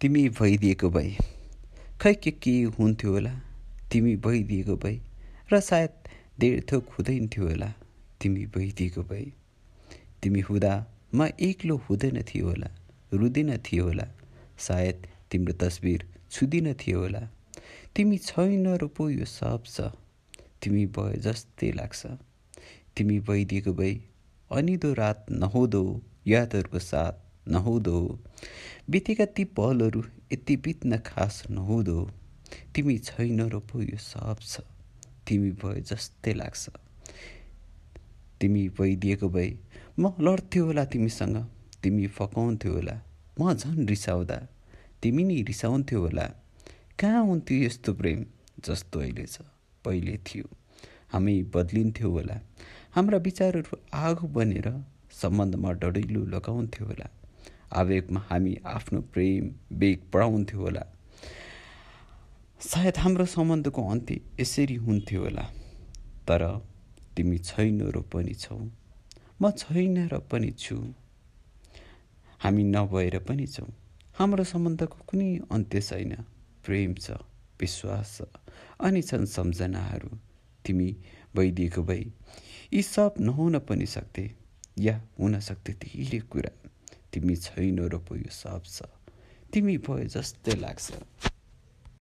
तिमी भइदिएको भए खै के के हुन्थ्यो होला? तिमी भइदिएको भए र सायद धेर थोक हुँदैन थियो होला। तिमी भइदिएको भए तिमी हुँदा म एक्लो हुँदैन थियो होला। रुँदिन थियो होला। सायद तिम्रो तस्बिर छुदिन थियो होला। तिमी छैन र यो सब छ। तिमी भए जस्तै लाग्छ। तिमी भइदिएको भए अनिदो रात नहुँदो यादहरूको साथ। नहुँदो। बितेका ती पलहरू यति बित्न खास नहुँदो। तिमी छैन र पो यो सब छ। तिमी भए जस्तै लाग्छ। तिमी भइदिएको भए म लड्थ्यो होला तिमीसँग। तिमी फकाउँथ्यो होला। म झन् रिसाउँदा। तिमी नि रिसाउँथ्यो होला। कहाँ हुन्थ्यो यस्तो प्रेम जस्तो अहिले छ? पहिले थियो। हामी बदलिन्थ्यो होला। हाम्रा विचारहरू आगो बनेर सम्बन्धमा डढैलो लगाउँथ्यो होला। आवेगमा हामी आफ्नो प्रेम बेग बढाउँथ्यो होला। सायद हाम्रो सम्बन्धको अन्त्य यसरी हुन्थ्यो होला। तर तिमी छैन र पनि छौ। म छैन र पनि छु। हामी नभएर पनि छौँ। हाम्रो सम्बन्धको कुनै अन्त्य छैन। प्रेम छ विश्वास छ अनि छन् सम्झनाहरू। तिमी भइदिएको भई यी सब नहुन पनि सक्थे। या हुन सक्थे धेरै कुरा। तिमी छैन र पो यो सब छ। तिमी भए जस्तै लाग्छ।